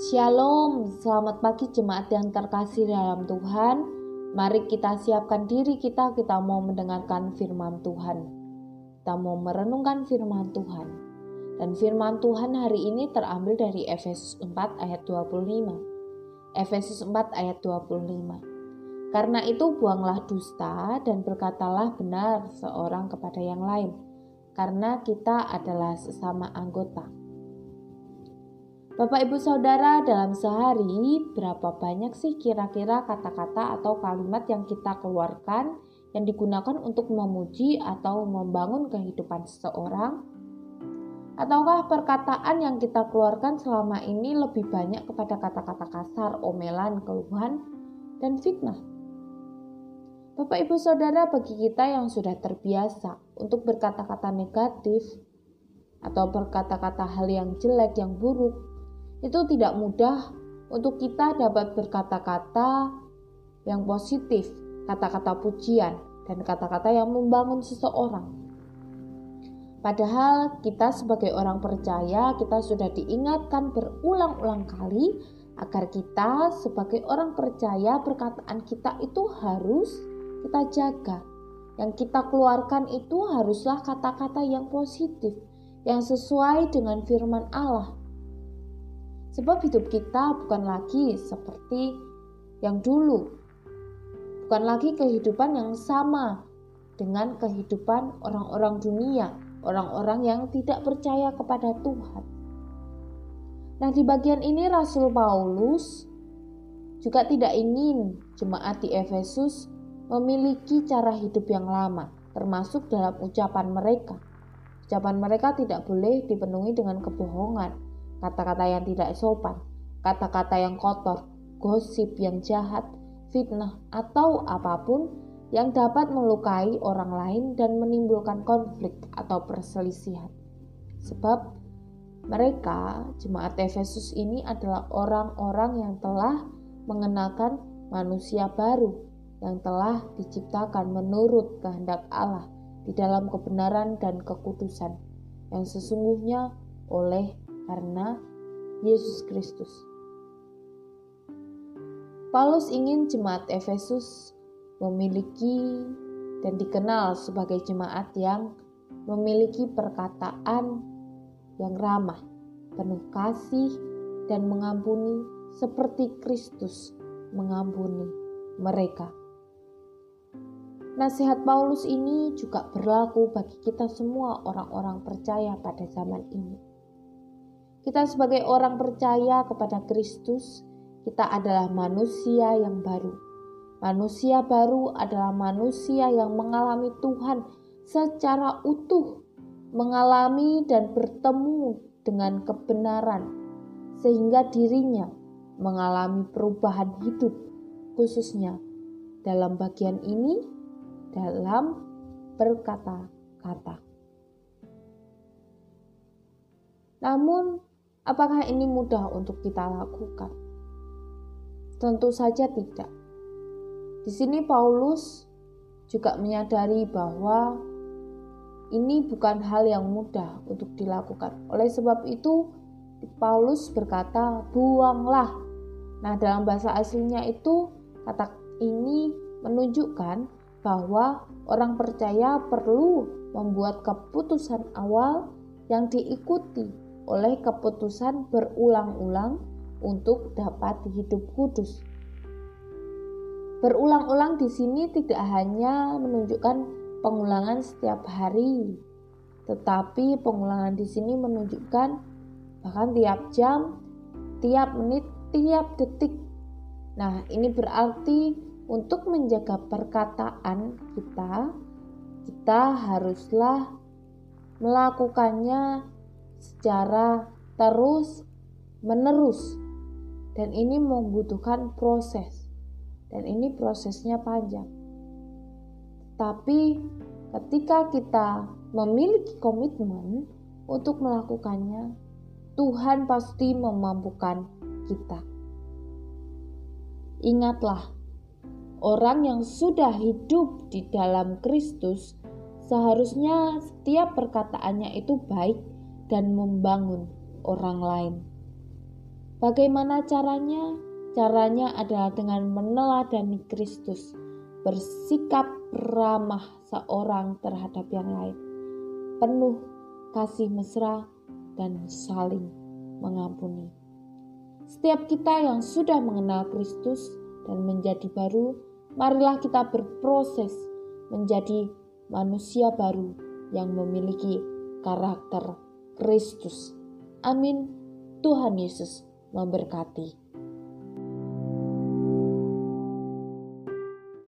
Shalom, selamat pagi jemaat yang terkasih dalam Tuhan. Mari kita siapkan diri kita, kita mau mendengarkan firman Tuhan. Kita mau merenungkan firman Tuhan. Dan firman Tuhan hari ini terambil dari Efesus 4 ayat 25. Efesus 4 ayat 25. Karena itu buanglah dusta dan berkatalah benar seorang kepada yang lain, karena kita adalah sesama anggota. Bapak Ibu Saudara, dalam sehari berapa banyak sih kira-kira kata-kata atau kalimat yang kita keluarkan yang digunakan untuk memuji atau membangun kehidupan seseorang? Ataukah perkataan yang kita keluarkan selama ini lebih banyak kepada kata-kata kasar, omelan, keluhan, dan fitnah? Bapak Ibu Saudara, bagi kita yang sudah terbiasa untuk berkata-kata negatif atau berkata-kata hal yang jelek, yang buruk, itu tidak mudah untuk kita dapat berkata-kata yang positif, kata-kata pujian, dan kata-kata yang membangun seseorang. Padahal kita sebagai orang percaya, kita sudah diingatkan berulang-ulang kali agar kita sebagai orang percaya perkataan kita itu harus kita jaga. Yang kita keluarkan itu haruslah kata-kata yang positif, yang sesuai dengan firman Allah, Sebab hidup kita bukan lagi seperti yang dulu. Bukan lagi kehidupan yang sama dengan kehidupan orang-orang dunia, orang-orang yang tidak percaya kepada Tuhan. Nah, di bagian ini Rasul Paulus juga tidak ingin jemaat di Efesus memiliki cara hidup yang lama, termasuk dalam ucapan mereka. Ucapan mereka tidak boleh dipenuhi dengan kebohongan, kata-kata yang tidak sopan, kata-kata yang kotor, gosip yang jahat, fitnah, atau apa pun yang dapat melukai orang lain dan menimbulkan konflik atau perselisihan. Sebab mereka, jemaat Efesus ini adalah orang-orang yang telah mengenakan manusia baru yang telah diciptakan menurut kehendak Allah di dalam kebenaran dan kekudusan yang sesungguhnya oleh karena Yesus Kristus. Paulus ingin jemaat Efesus memiliki dan dikenal sebagai jemaat yang memiliki perkataan yang ramah, penuh kasih, dan mengampuni seperti Kristus mengampuni mereka. Nasihat Paulus ini juga berlaku bagi kita semua orang-orang percaya pada zaman ini. Kita sebagai orang percaya kepada Kristus, kita adalah manusia yang baru. Manusia baru adalah manusia yang mengalami Tuhan secara utuh, mengalami dan bertemu dengan kebenaran, sehingga dirinya mengalami perubahan hidup, khususnya dalam bagian ini, dalam berkata-kata. Namun, Apakah ini mudah untuk kita lakukan? Tentu saja tidak. Di sini Paulus juga menyadari bahwa ini bukan hal yang mudah untuk dilakukan. Oleh sebab itu, Paulus berkata, "Buanglah." Nah, dalam bahasa aslinya itu kata ini menunjukkan bahwa orang percaya perlu membuat keputusan awal yang diikuti oleh keputusan berulang-ulang untuk dapat hidup kudus. Berulang-ulang di sini tidak hanya menunjukkan pengulangan setiap hari, tetapi pengulangan di sini menunjukkan bahkan tiap jam, tiap menit, tiap detik. Nah, ini berarti untuk menjaga perkataan kita, kita haruslah melakukannya secara terus menerus dan ini membutuhkan proses dan ini prosesnya panjang. Tapi ketika kita memiliki komitmen untuk melakukannya, Tuhan pasti memampukan kita. Ingatlah, orang yang sudah hidup di dalam Kristus seharusnya setiap perkataannya itu baik dan membangun orang lain. Bagaimana caranya? Caranya adalah dengan meneladani Kristus, bersikap ramah seorang terhadap yang lain, penuh kasih mesra dan saling mengampuni. Setiap kita yang sudah mengenal Kristus dan menjadi baru, marilah kita berproses menjadi manusia baru yang memiliki karakter Kristus. Amin. Tuhan Yesus memberkati.